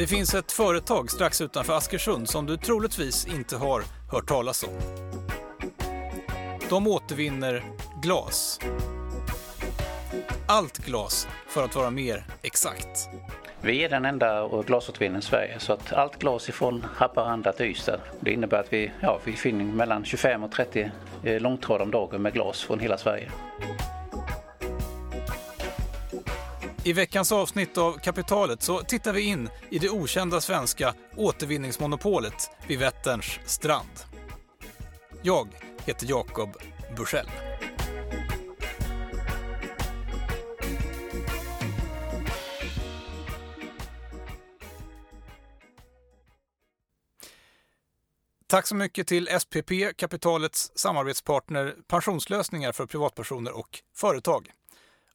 Det finns ett företag strax utanför Askersund som du troligtvis inte har hört talas om. De återvinner glas. Allt glas, för att vara mer exakt. Vi är den enda glasåtervinnaren i Sverige så att allt glas ifrån Haparanda till Ystad. Det innebär att vi, ja, vi finner mellan 25 och 30 eh, långtradare om dagen med glas från hela Sverige. I veckans avsnitt av Kapitalet så tittar vi in i det okända svenska återvinningsmonopolet vid Vätterns strand. Jag heter Jakob Bursell. Tack så mycket till SPP, kapitalets samarbetspartner pensionslösningar för privatpersoner och företag.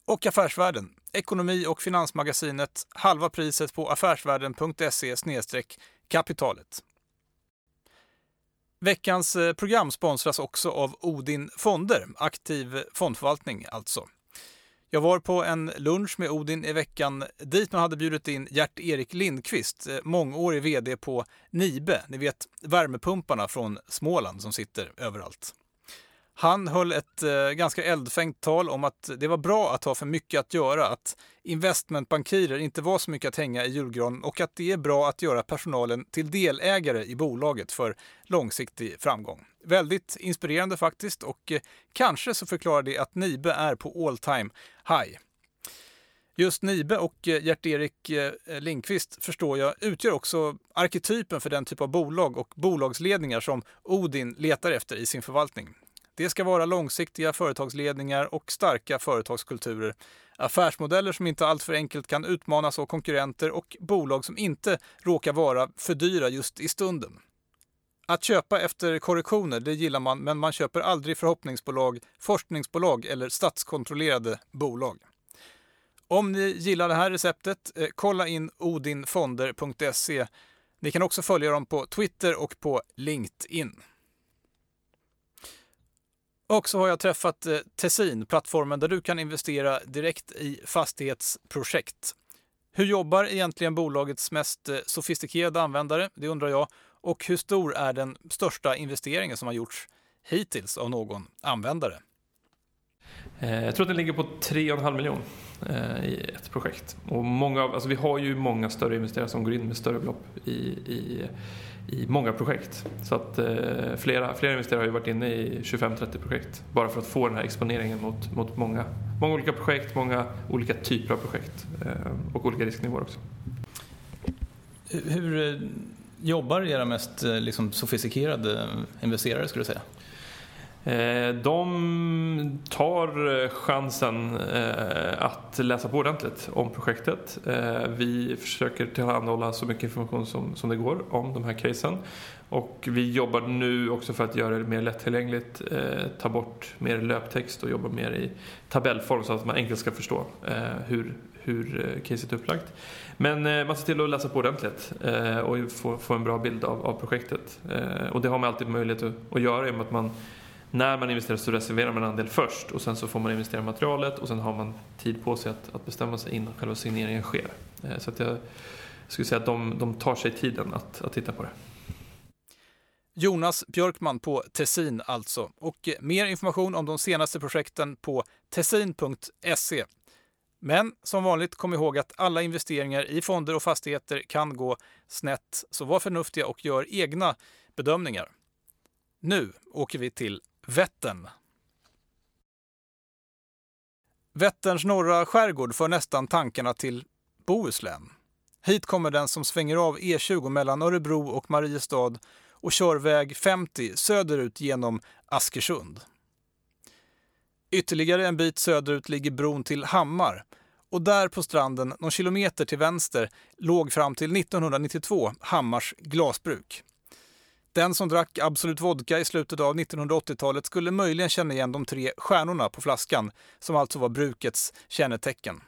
Och Affärsvärlden, ekonomi och finansmagasinet, halva priset på affärsvärlden.se kapitalet. Veckans eh, program sponsras också av Odin Fonder, aktiv fondförvaltning alltså. Jag var på en lunch med Odin i veckan dit man hade bjudit in Gert-Erik Lindqvist, eh, mångårig VD på Nibe, ni vet värmepumparna från Småland som sitter överallt. Han höll ett eh, ganska eldfängt tal om att det var bra att ha för mycket att göra, att investmentbankirer inte var så mycket att hänga i julgranen och att det är bra att göra personalen till delägare i bolaget för långsiktig framgång. Väldigt inspirerande faktiskt och eh, kanske så förklarar det att Nibe är på all time high. Just Nibe och eh, Gert-Erik Linkvist Lindqvist förstår jag utgör också arketypen för den typ av bolag och bolagsledningar som Odin letar efter i sin förvaltning. Det ska vara långsiktiga företagsledningar och starka företagskulturer. Affärsmodeller som inte alltför enkelt kan utmanas av konkurrenter och bolag som inte råkar vara för dyra just i stunden. Att köpa efter korrektioner, det gillar man, men man köper aldrig förhoppningsbolag, forskningsbolag eller statskontrollerade bolag. Om ni gillar det här receptet, eh, kolla in odinfonder.se. Ni kan också följa dem på Twitter och på LinkedIn. Och så har jag träffat eh, Tessin, plattformen där du kan investera direkt i fastighetsprojekt. Hur jobbar egentligen bolagets mest eh, sofistikerade användare? Det undrar jag. Och hur stor är den största investeringen som har gjorts hittills av någon användare? Eh, jag tror att den ligger på 3,5 miljoner eh, i ett projekt. Och många, alltså vi har ju många större investerare som går in med större belopp i, i i många projekt. Så att eh, flera, flera investerare har ju varit inne i 25-30 projekt bara för att få den här exponeringen mot, mot många, många olika projekt, många olika typer av projekt eh, och olika risknivåer också. Hur eh, jobbar era mest eh, liksom, sofistikerade investerare skulle du säga? Eh, de tar eh, chansen eh, att läsa på ordentligt om projektet. Eh, vi försöker tillhandahålla så mycket information som, som det går om de här casen. Och vi jobbar nu också för att göra det mer lättillgängligt, eh, ta bort mer löptext och jobba mer i tabellform så att man enkelt ska förstå eh, hur, hur caset är upplagt. Men man ser till att läsa på ordentligt och få, få en bra bild av, av projektet. Och det har man alltid möjlighet att, att göra i och med att man när man investerar så reserverar man en andel först och sen så får man investera i materialet och sen har man tid på sig att, att bestämma sig innan själva signeringen sker. Eh, så att jag skulle säga att de, de tar sig tiden att, att titta på det. Jonas Björkman på Tessin alltså. Och eh, mer information om de senaste projekten på tessin.se. Men som vanligt, kom ihåg att alla investeringar i fonder och fastigheter kan gå snett, så var förnuftiga och gör egna bedömningar. Nu åker vi till Vättern. Vätterns norra skärgård för nästan tankarna till Bohuslän. Hit kommer den som svänger av E20 mellan Örebro och Mariestad och kör väg 50 söderut genom Askersund. Ytterligare en bit söderut ligger bron till Hammar och där på stranden, någon kilometer till vänster, låg fram till 1992 Hammars glasbruk. Den som drack Absolut Vodka i slutet av 1980-talet skulle möjligen känna igen de tre stjärnorna på flaskan, som alltså var brukets kännetecken.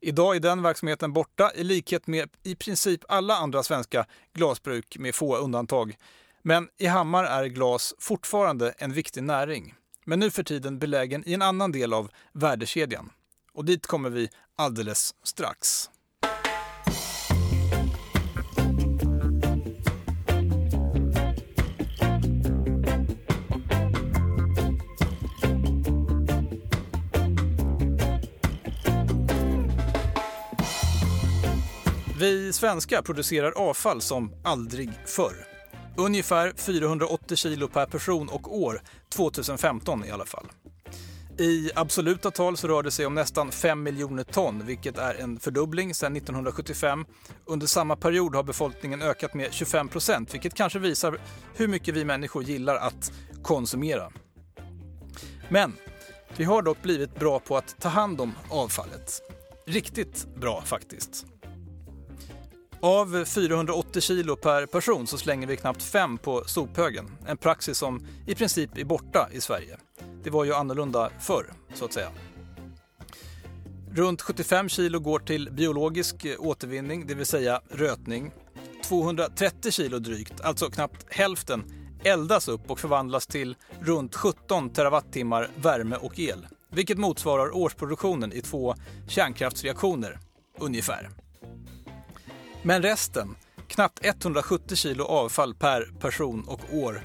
Idag är den verksamheten borta i likhet med i princip alla andra svenska glasbruk med få undantag. Men i Hammar är glas fortfarande en viktig näring. Men nu för tiden belägen i en annan del av värdekedjan. Och dit kommer vi alldeles strax. Vi svenskar producerar avfall som aldrig förr. Ungefär 480 kilo per person och år, 2015 i alla fall. I absoluta tal så rör det sig om nästan 5 miljoner ton, vilket är en fördubbling sedan 1975. Under samma period har befolkningen ökat med 25 procent, vilket kanske visar hur mycket vi människor gillar att konsumera. Men vi har dock blivit bra på att ta hand om avfallet. Riktigt bra faktiskt. Av 480 kilo per person så slänger vi knappt fem på sophögen. En praxis som i princip är borta i Sverige. Det var ju annorlunda förr, så att säga. Runt 75 kilo går till biologisk återvinning, det vill säga rötning. 230 kilo drygt, alltså knappt hälften, eldas upp och förvandlas till runt 17 terawattimmar värme och el. Vilket motsvarar årsproduktionen i två kärnkraftsreaktioner, ungefär. Men resten, knappt 170 kilo avfall per person och år,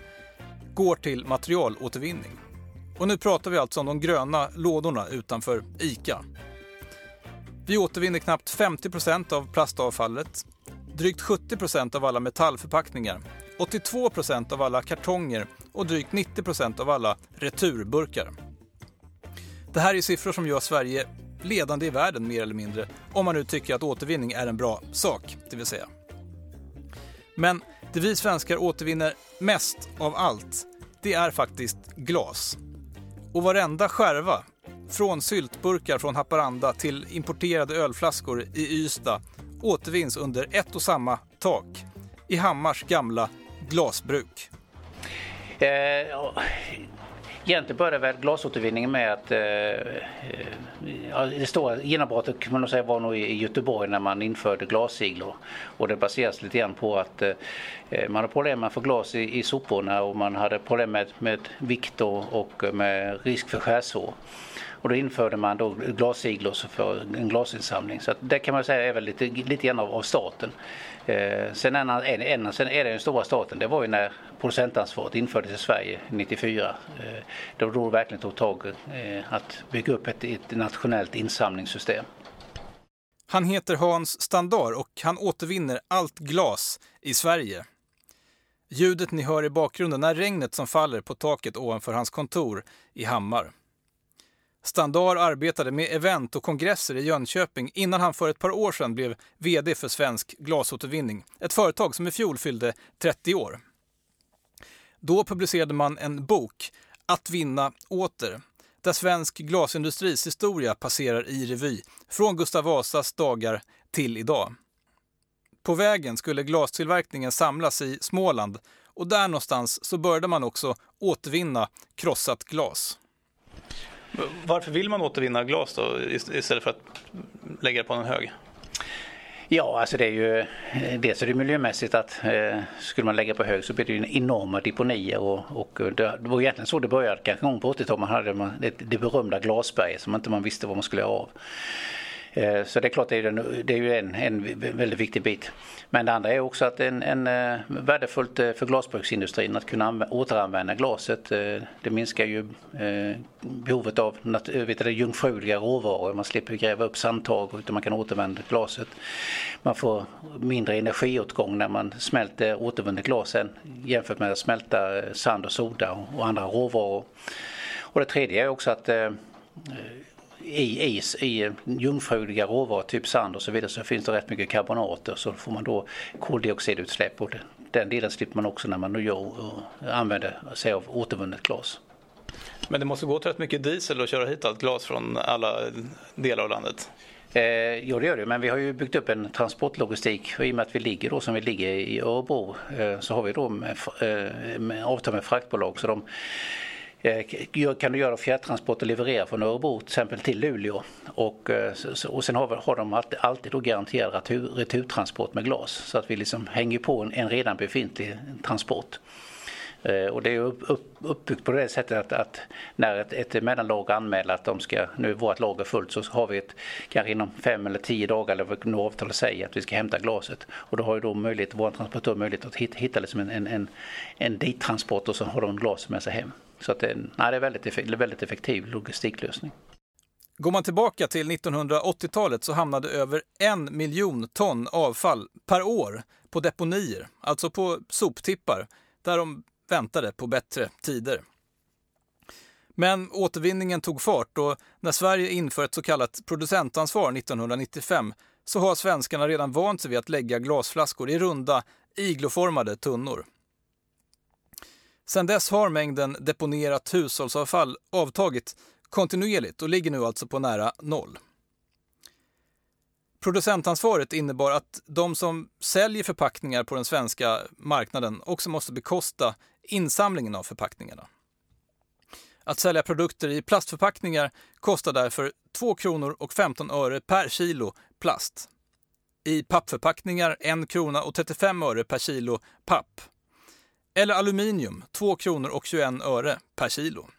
går till materialåtervinning. Och nu pratar vi alltså om de gröna lådorna utanför ICA. Vi återvinner knappt 50% av plastavfallet, drygt 70% av alla metallförpackningar, 82% av alla kartonger och drygt 90% av alla returburkar. Det här är siffror som gör Sverige ledande i världen mer eller mindre, om man nu tycker att återvinning är en bra sak, det vill säga. Men det vi svenskar återvinner mest av allt, det är faktiskt glas. Och varenda skärva, från syltburkar från Haparanda till importerade ölflaskor i Ystad, återvinns under ett och samma tak i Hammars gamla glasbruk. Eh, Egentligen började väl glasåtervinningen med att eh, eh det stora genombrottet kan man säga var nog i Göteborg när man införde glassiglor. Och det baseras lite grann på att eh, eh man hade problem med att få glas i, i soporna och man hade problem med, med vikt och, och med risk för skärsår. Och då införde man då glassiglor för en glasinsamling. Så det kan man säga är väl lite, lite grann av, av starten. Eh, sen, en, en, sen är det den stora starten, det var ju när producentansvaret infördes i Sverige 94. Eh, då då verkligen tog tag eh, att bygga upp ett, ett nationellt insamlingssystem. Han heter Hans Standard och han återvinner allt glas i Sverige. Ljudet ni hör i bakgrunden är regnet som faller på taket ovanför hans kontor i Hammar. Standard arbetade med event och kongresser i Jönköping innan han för ett par år sedan blev VD för Svensk glasåtervinning, ett företag som i fjol fyllde 30 år. Då publicerade man en bok, Att vinna åter, där svensk glasindustris historia passerar i revy, från Gustav Vasas dagar till idag. På vägen skulle glastillverkningen samlas i Småland och där någonstans så började man också återvinna krossat glas. Varför vill man återvinna glas då istället för att lägga det på en hög? Ja, alltså det är ju eh, dels är det miljömässigt att eh, skulle man lägga på hög så blir det ju enorma deponier och, och eh, det, det var egentligen så det började kanske gång på 80-talet. Man hade man, det, det berömda glasberget som inte man visste vad man skulle göra av. Eh, så det är klart det är, det är ju en, en väldigt viktig bit. Men det andra är också att en, en eh, värdefullt eh, för glasbruksindustrin att kunna återanvända glaset. Det minskar ju behovet av vet du, jungfruliga råvaror. Man slipper gräva upp sandtag utan man kan återvända glaset. Man får mindre energiåtgång när man smälter återvunnet glas jämfört med att smälta sand och soda och andra råvaror. Och det tredje är också att i is, i jungfruliga råvaror, typ sand och så vidare, så finns det rätt mycket karbonater så får man då koldioxidutsläpp och den delen slipper man också när man nu gör och använder sig av återvunnet glas. Men det måste gå till rätt mycket diesel att köra hit allt glas från alla delar av landet? Eh, jo det gör det, men vi har ju byggt upp en transportlogistik och i och med att vi ligger då som vi ligger i Örebro eh, så har vi då med, eh, med avtal med fraktbolag så de Eh, Eh, kan du göra fjärrtransport och leverera från Örebro till exempel till Luleå. Och, eh, och sen har, har de alltid, då garanterad retur, returtransport med glas så att vi liksom hänger på en, en redan befintlig transport. Eh, och det är upp, upp, uppbyggt på det sättet att, att när ett, ett mellanlager anmäler att de ska, nu är vårt lager fullt så har vi ett, kanske inom fem eller tio dagar eller vad avtalet säger att vi ska hämta glaset. Och då har ju då möjlighet, vår transportör möjlighet att hitta, hitta liksom en, en, en, en dittransport och så har de glaset med sig hem. Så att det, nej, det är väldigt, väldigt effektiv logistiklösning. Går man tillbaka till 1980-talet så hamnade över en miljon ton avfall per år på deponier, alltså på soptippar, där de väntade på bättre tider. Men återvinningen tog fart och när Sverige inför ett så kallat producentansvar 1995 så har svenskarna redan vant sig vid att lägga glasflaskor i runda, igloformade tunnor. Sedan dess har mängden deponerat hushållsavfall avtagit kontinuerligt och ligger nu alltså på nära noll. Producentansvaret innebar att de som säljer förpackningar på den svenska marknaden också måste bekosta insamlingen av förpackningarna. Att sälja produkter i plastförpackningar kostar därför 2 kronor och 15 öre per kilo plast. I pappförpackningar 1 krona och 35 öre per kilo papp. Eller aluminium 2 kronor och 21 öre per kilo.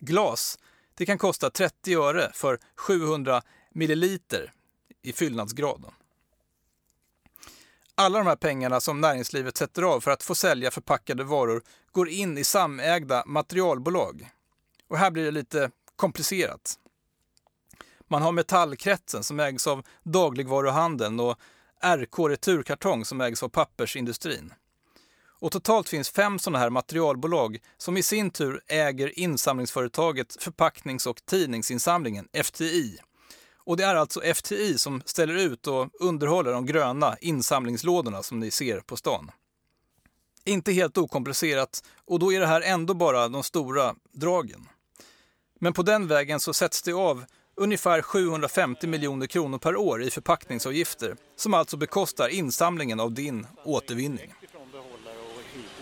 Glas det kan kosta 30 öre för 700 milliliter i fyllnadsgraden. Alla de här pengarna som näringslivet sätter av för att få sälja förpackade varor går in i samägda materialbolag. Och här blir det lite komplicerat. Man har Metallkretsen som ägs av dagligvaruhandeln och RK Returkartong som ägs av pappersindustrin. Och totalt finns fem sådana här materialbolag som i sin tur äger insamlingsföretaget Förpacknings och tidningsinsamlingen, FTI. Och det är alltså FTI som ställer ut och underhåller de gröna insamlingslådorna som ni ser på stan. Inte helt okomplicerat och då är det här ändå bara de stora dragen. Men på den vägen så sätts det av ungefär 750 miljoner kronor per år i förpackningsavgifter som alltså bekostar insamlingen av din återvinning.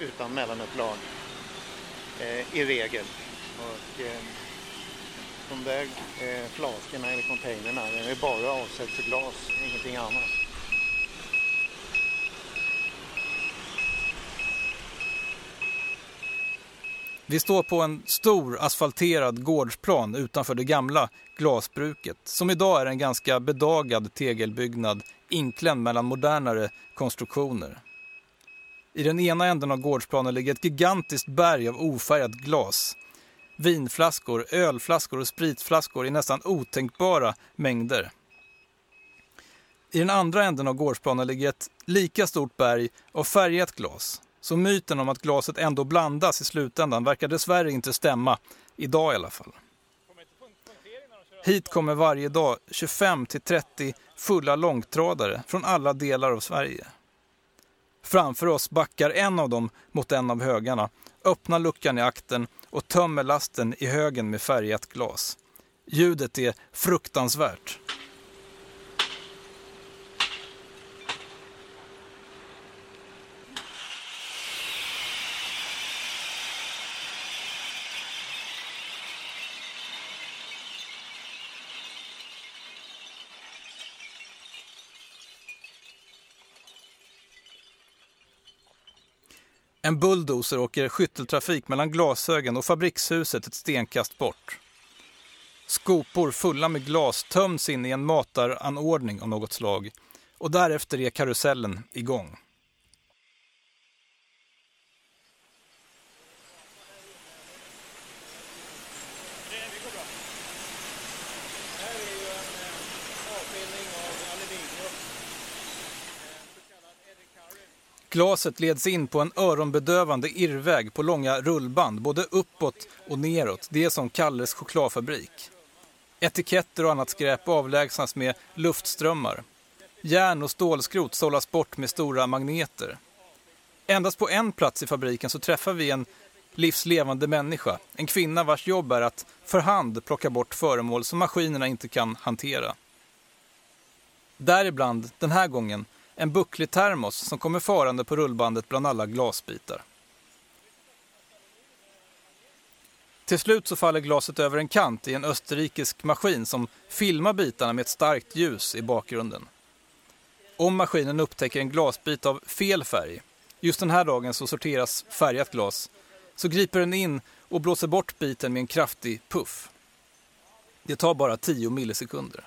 Utan mellanupplag eh, i regel. Och, eh, de där eh, flaskorna eller containrarna är bara avsedda för glas, ingenting annat. Vi står på en stor asfalterad gårdsplan utanför det gamla glasbruket som idag är en ganska bedagad tegelbyggnad inklämd mellan modernare konstruktioner. I den ena änden av gårdsplanen ligger ett gigantiskt berg av ofärgat glas. Vinflaskor, ölflaskor och spritflaskor i nästan otänkbara mängder. I den andra änden av gårdsplanen ligger ett lika stort berg av färgat glas. Så myten om att glaset ändå blandas i slutändan verkar dessvärre inte stämma, idag i alla fall. Hit kommer varje dag 25 30 fulla långtradare från alla delar av Sverige. Framför oss backar en av dem mot en av högarna, öppnar luckan i akten och tömmer lasten i högen med färgat glas. Ljudet är fruktansvärt. En bulldozer åker skytteltrafik mellan Glashögen och fabrikshuset ett stenkast bort. Skopor fulla med glas töms in i en mataranordning av något slag och därefter är karusellen igång. Glaset leds in på en öronbedövande irrväg på långa rullband, både uppåt och neråt. Det är som Kalles chokladfabrik. Etiketter och annat skräp avlägsnas med luftströmmar. Järn och stålskrot sållas bort med stora magneter. Endast på en plats i fabriken så träffar vi en livslevande människa. En kvinna vars jobb är att för hand plocka bort föremål som maskinerna inte kan hantera. Däribland, den här gången, en bucklig termos som kommer farande på rullbandet bland alla glasbitar. Till slut så faller glaset över en kant i en österrikisk maskin som filmar bitarna med ett starkt ljus i bakgrunden. Om maskinen upptäcker en glasbit av fel färg, just den här dagen så sorteras färgat glas, så griper den in och blåser bort biten med en kraftig puff. Det tar bara 10 millisekunder.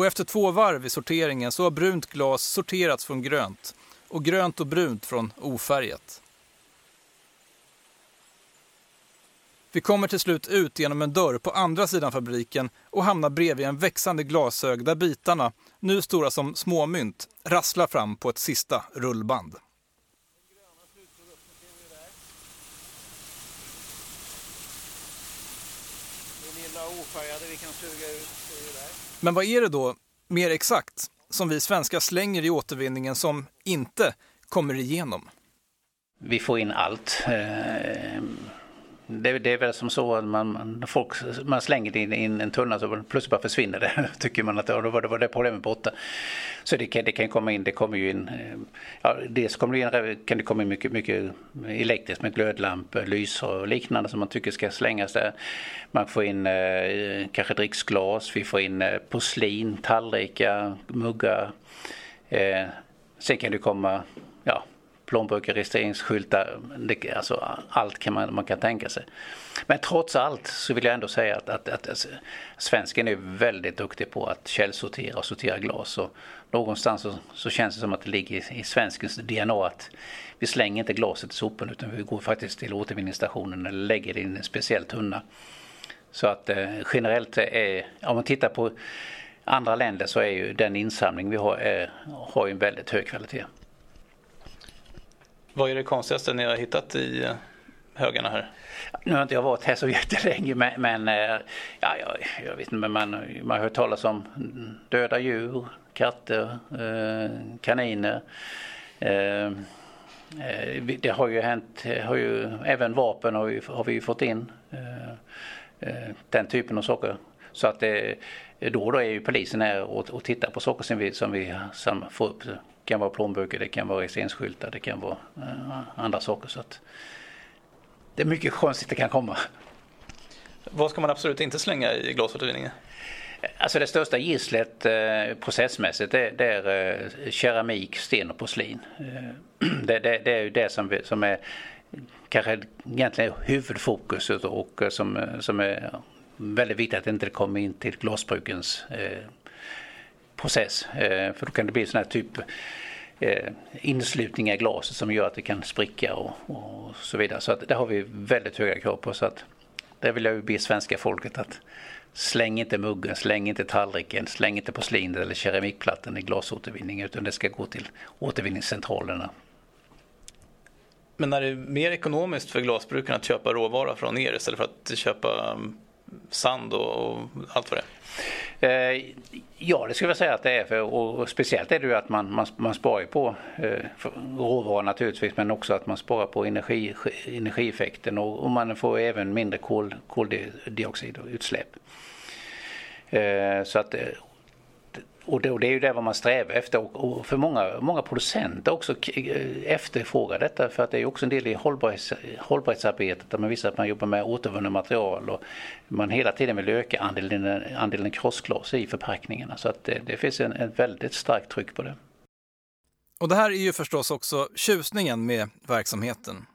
Och efter två varv i sorteringen så har brunt glas sorterats från grönt och grönt och brunt från ofärgat. Vi kommer till slut ut genom en dörr på andra sidan fabriken och hamnar bredvid en växande glashög där bitarna, nu stora som småmynt, rasslar fram på ett sista rullband. Men vad är det då, mer exakt, som vi svenskar slänger i återvinningen som inte kommer igenom? Vi får in allt. Eh, det, det, är väl som så att man, folk, man slänger in, in en tunna så plötsligt bara försvinner det. Tycker man att det var, det var det problemet borta. Så det kan, det kan komma in, det kommer ju in, eh, ja, dels kommer det in, kan det komma in mycket, mycket elektriskt med glödlampor, lysor och liknande som man tycker ska slängas där. Man får in eh, kanske dricksglas, vi får in eh, porslin, tallrikar, muggar. Eh, sen kan det komma plånböcker, registreringsskyltar, det, alltså allt kan man, man kan tänka sig. Men trots allt så vill jag ändå säga att, att, att alltså, svensken är väldigt duktig på att källsortera och sortera glas. Och någonstans så, så känns det som att det ligger i, i svenskens DNA att vi slänger inte glaset i soporna utan vi går faktiskt till återvinningsstationen eller lägger det i en speciell tunna. Så att eh, generellt är, om man tittar på andra länder så är ju den insamling vi har, är, har ju en väldigt hög kvalitet. Vad är det konstigaste ni har hittat i eh, högarna här? Nu har inte jag varit här så jättelänge men, men eh, ja, jag, jag vet inte, men man, man har hört talas om döda djur, katter, eh, kaniner. Det har ju hänt, har ju, även vapen har vi, har vi fått in. Den typen av saker. Så att det, då och då är ju polisen här och, och tittar på saker som vi, som vi får upp. Kan vara plånböcker, det kan vara registreringsskyltar, det kan vara uh, andra saker. Så det är mycket konstigt det kan komma. Vad ska man absolut inte slänga i glasåtervinningen? Alltså det största gisslet eh, processmässigt det, det är eh, keramik, sten och porslin. Eh, det, det, det, är ju det som, som är kanske egentligen huvudfokuset och som, som är väldigt viktigt att det inte kommer in till glasbrukens eh, process. Eh, för då kan det bli sån här typ eh, inslutningar i glaset som gör att det kan spricka och, och så vidare. Så att det har vi väldigt höga krav på. Så att det vill jag ju be svenska folket att släng inte muggen, släng inte tallriken, släng inte porslinet eller keramikplattan i glasåtervinning utan det ska gå till återvinningscentralerna. Men är det mer ekonomiskt för glasbrukarna att köpa råvara från er istället för att köpa sand och, allt vad det är? Eh, ja, det skulle jag säga att det är. För, och, speciellt är det ju att man, man, man sparar på eh, råvaror naturligtvis men också att man sparar på energi, energieffekten och, och man får även mindre kol, koldioxidutsläpp. Eh, så att eh, och det, och det är ju det vad man strävar efter. Och, och, för många, många producenter också eh, efterfrågar detta. För att det är också en del i hållbarhets, hållbarhetsarbetet. Där man visar att man jobbar med återvunna material. Och man hela tiden vill öka andelen, andelen krossglas i förpackningarna. Så att det, det finns en, ett väldigt starkt tryck på det. Och det här är ju förstås också tjusningen med verksamheten.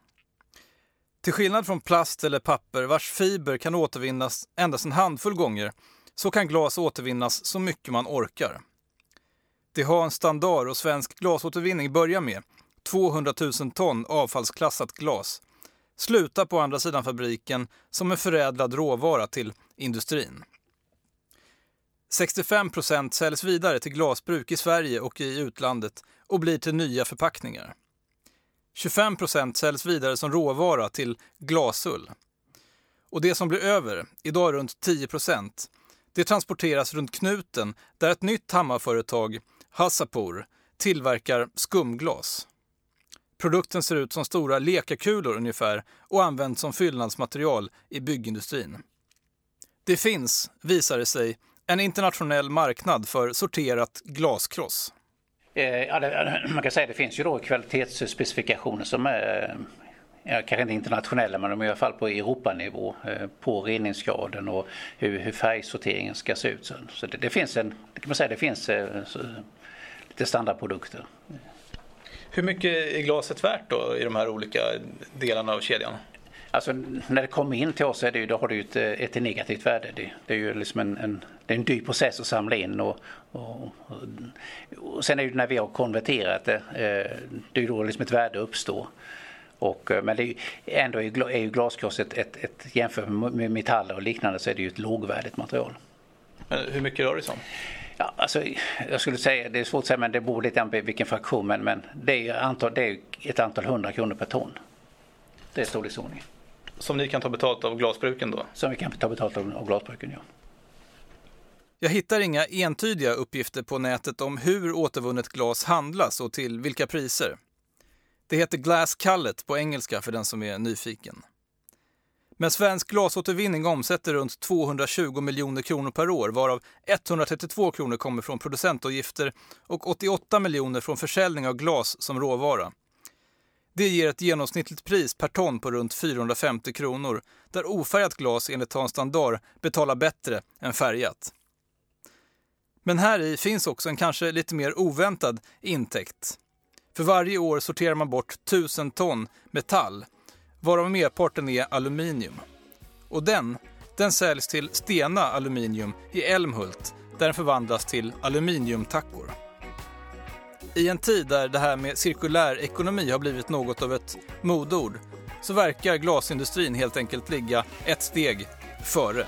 Till skillnad från plast eller papper vars fiber kan återvinnas endast en handfull gånger så kan glas återvinnas så mycket man orkar. Det har en standard och svensk glasåtervinning börjar med 200 000 ton avfallsklassat glas. Slutar på andra sidan fabriken som en förädlad råvara till industrin. 65 procent säljs vidare till glasbruk i Sverige och i utlandet och blir till nya förpackningar. 25 procent säljs vidare som råvara till glasull. Och det som blir över, idag runt 10 procent, det transporteras runt knuten där ett nytt Hammarföretag, Hassapur, tillverkar skumglas. Produkten ser ut som stora lekakulor ungefär och används som fyllnadsmaterial i byggindustrin. Det finns, visar det sig, en internationell marknad för sorterat glaskross. Eh, ja, det, man kan säga att det finns ju då kvalitetsspecifikationer som är ja, kanske inte internationella men de är i alla fall på Europanivå eh, på reningsgraden och hur, hur färgsorteringen ska se ut. Så, det, det, finns en, kan man säga, det finns eh, så, lite standardprodukter. Hur mycket är glaset värt då i de här olika delarna av kedjan? Alltså när det kommer in till oss är det ju, då har det ju ett, ett negativt värde. Det, det, är ju liksom en, en, det är en dyr process att samla in och, och, och, och sen är det ju när vi har konverterat det, eh, det är ju då liksom ett värde uppstår. Och, eh, men det är ju, ändå är ju ett, ett, ett jämfört med metaller och liknande så är det ju ett lågvärdigt material. Men hur mycket rör det sig om? Ja, alltså, jag skulle säga, det är svårt att säga men det beror lite på vilken fraktion men, men det, är antal, det är ett antal hundra kronor per ton. Det är storleksordningen. Som ni kan ta betalt av glasbruken då? Som vi kan ta betalt av, av glasbruken, ja. Jag hittar inga entydiga uppgifter på nätet om hur återvunnet glas handlas och till vilka priser. Det heter Glass Cullet på engelska för den som är nyfiken. Men svensk glasåtervinning omsätter runt 220 miljoner kronor per år varav 132 kronor kommer från producentavgifter och 88 miljoner från försäljning av glas som råvara. Det ger ett genomsnittligt pris per ton på runt 450 kronor där ofärgat glas enligt Hans Standard betalar bättre än färgat. Men här i finns också en kanske lite mer oväntad intäkt. För varje år sorterar man bort 1000 ton metall, varav merparten är aluminium. Och den, den säljs till Stena Aluminium i Älmhult, där den förvandlas till aluminiumtackor. I en tid där det här med cirkulär ekonomi har blivit något av ett modord så verkar glasindustrin helt enkelt ligga ett steg före.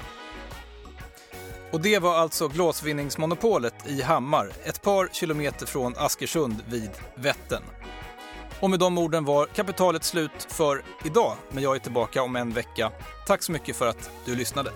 Och det var alltså glasvinningsmonopolet i Hammar, ett par kilometer från Askersund vid Vättern. Och med de orden var kapitalet slut för idag, men jag är tillbaka om en vecka. Tack så mycket för att du lyssnade.